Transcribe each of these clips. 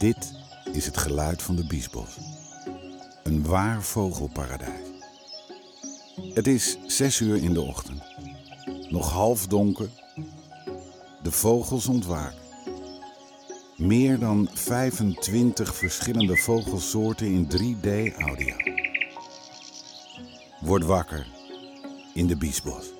Dit is het geluid van de Biesbos. Een waar vogelparadijs. Het is zes uur in de ochtend. Nog half donker. De vogels ontwaken. Meer dan 25 verschillende vogelsoorten in 3D-audio. Word wakker in de Biesbos.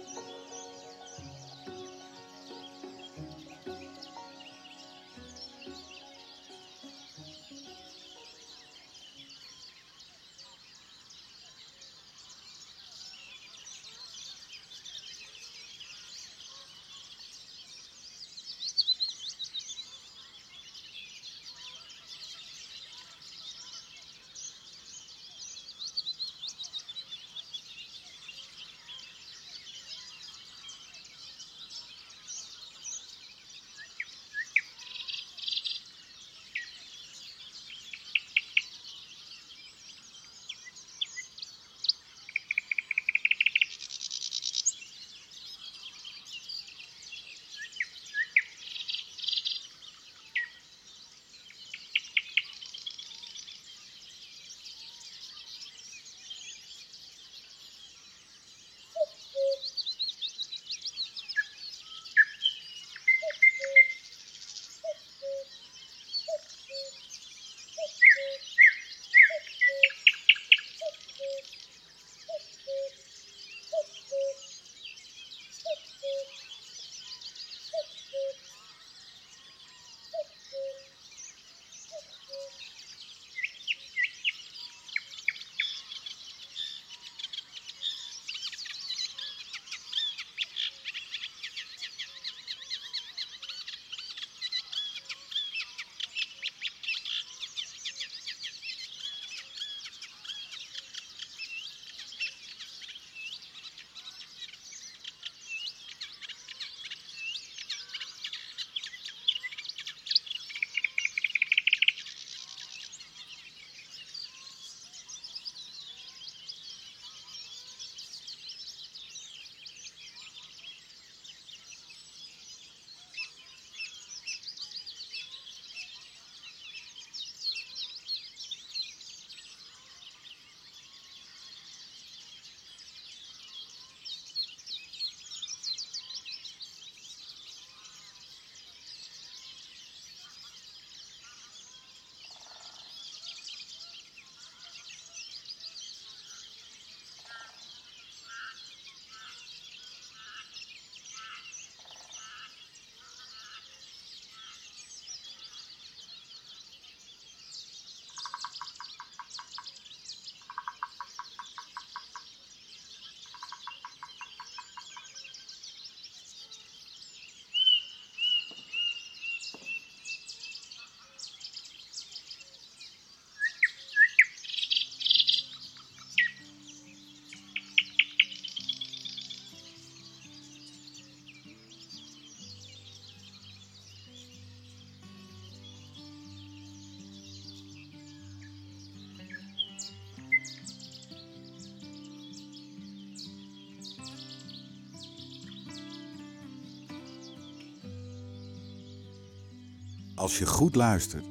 Als je goed luistert,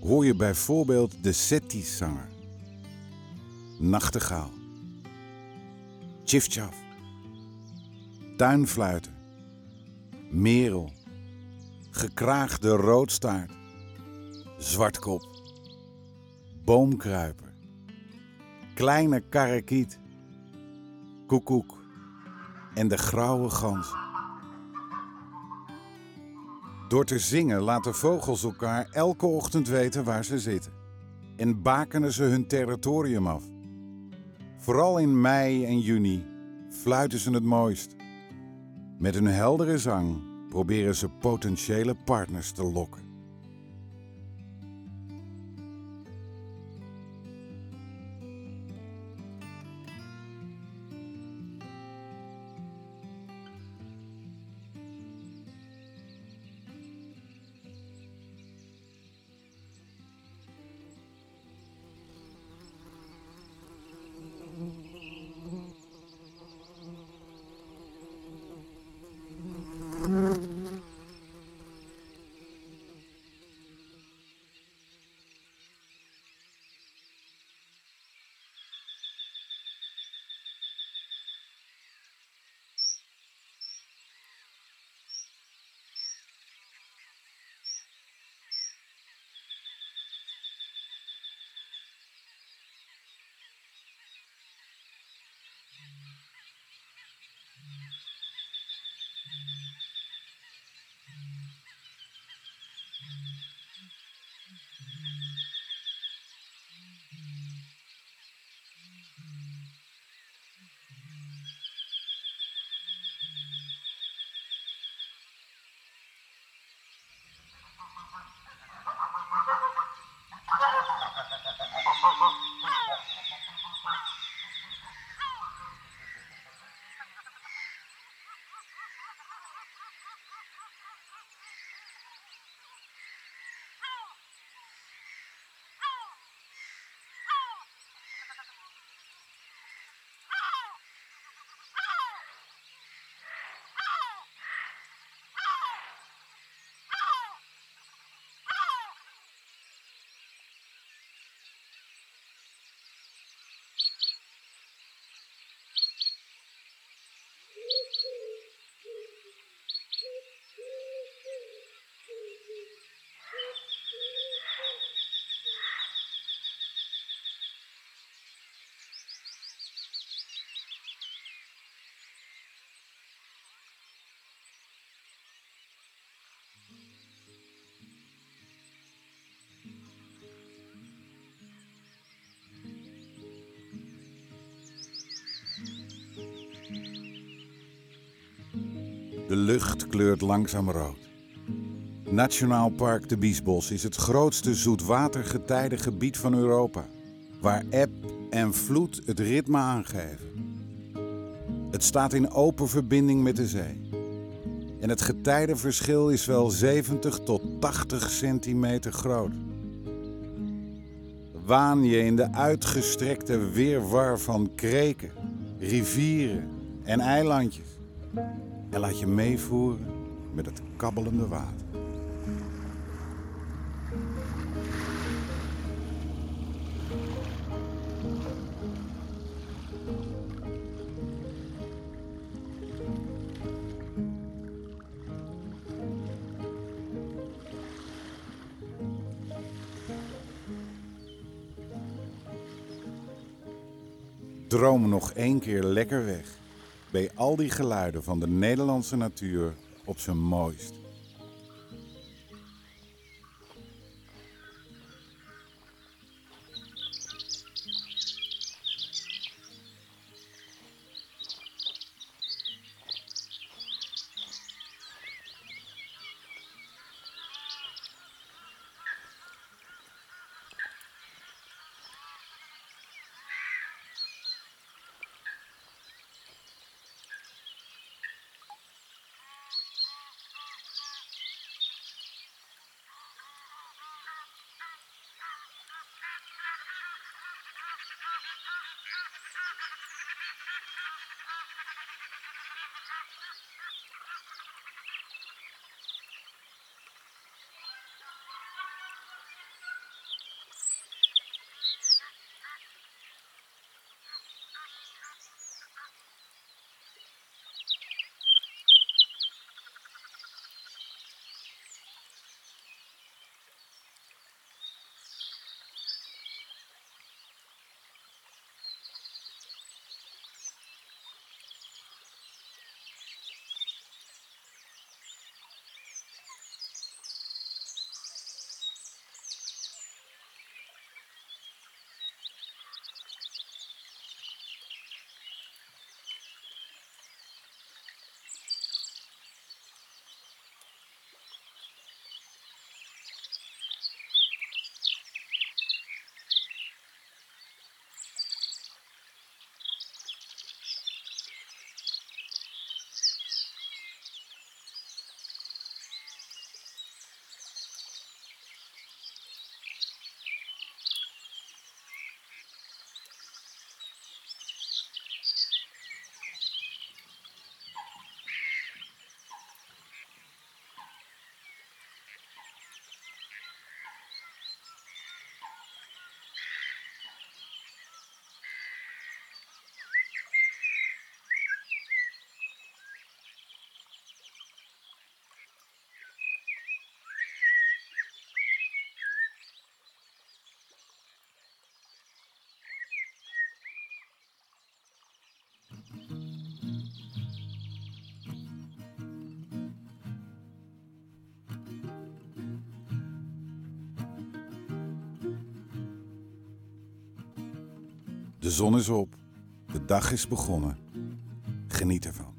hoor je bijvoorbeeld de Seti-zanger, nachtegaal, tjiftjaf, tuinfluiter, merel, gekraagde roodstaart, zwartkop, boomkruiper, kleine karakiet, koekoek en de grauwe gans. Door te zingen laten vogels elkaar elke ochtend weten waar ze zitten. En bakenen ze hun territorium af. Vooral in mei en juni fluiten ze het mooist. Met hun heldere zang proberen ze potentiële partners te lokken. Lucht kleurt langzaam rood. Nationaal Park de Biesbos is het grootste zoetwatergetijdengebied van Europa, waar eb en vloed het ritme aangeven. Het staat in open verbinding met de zee. En het getijdenverschil is wel 70 tot 80 centimeter groot. Waan je in de uitgestrekte weerwar van kreken, rivieren en eilandjes. En laat je meevoeren met het kabbelende water. Droom nog één keer lekker weg bij al die geluiden van de Nederlandse natuur op zijn mooist. De zon is op, de dag is begonnen. Geniet ervan.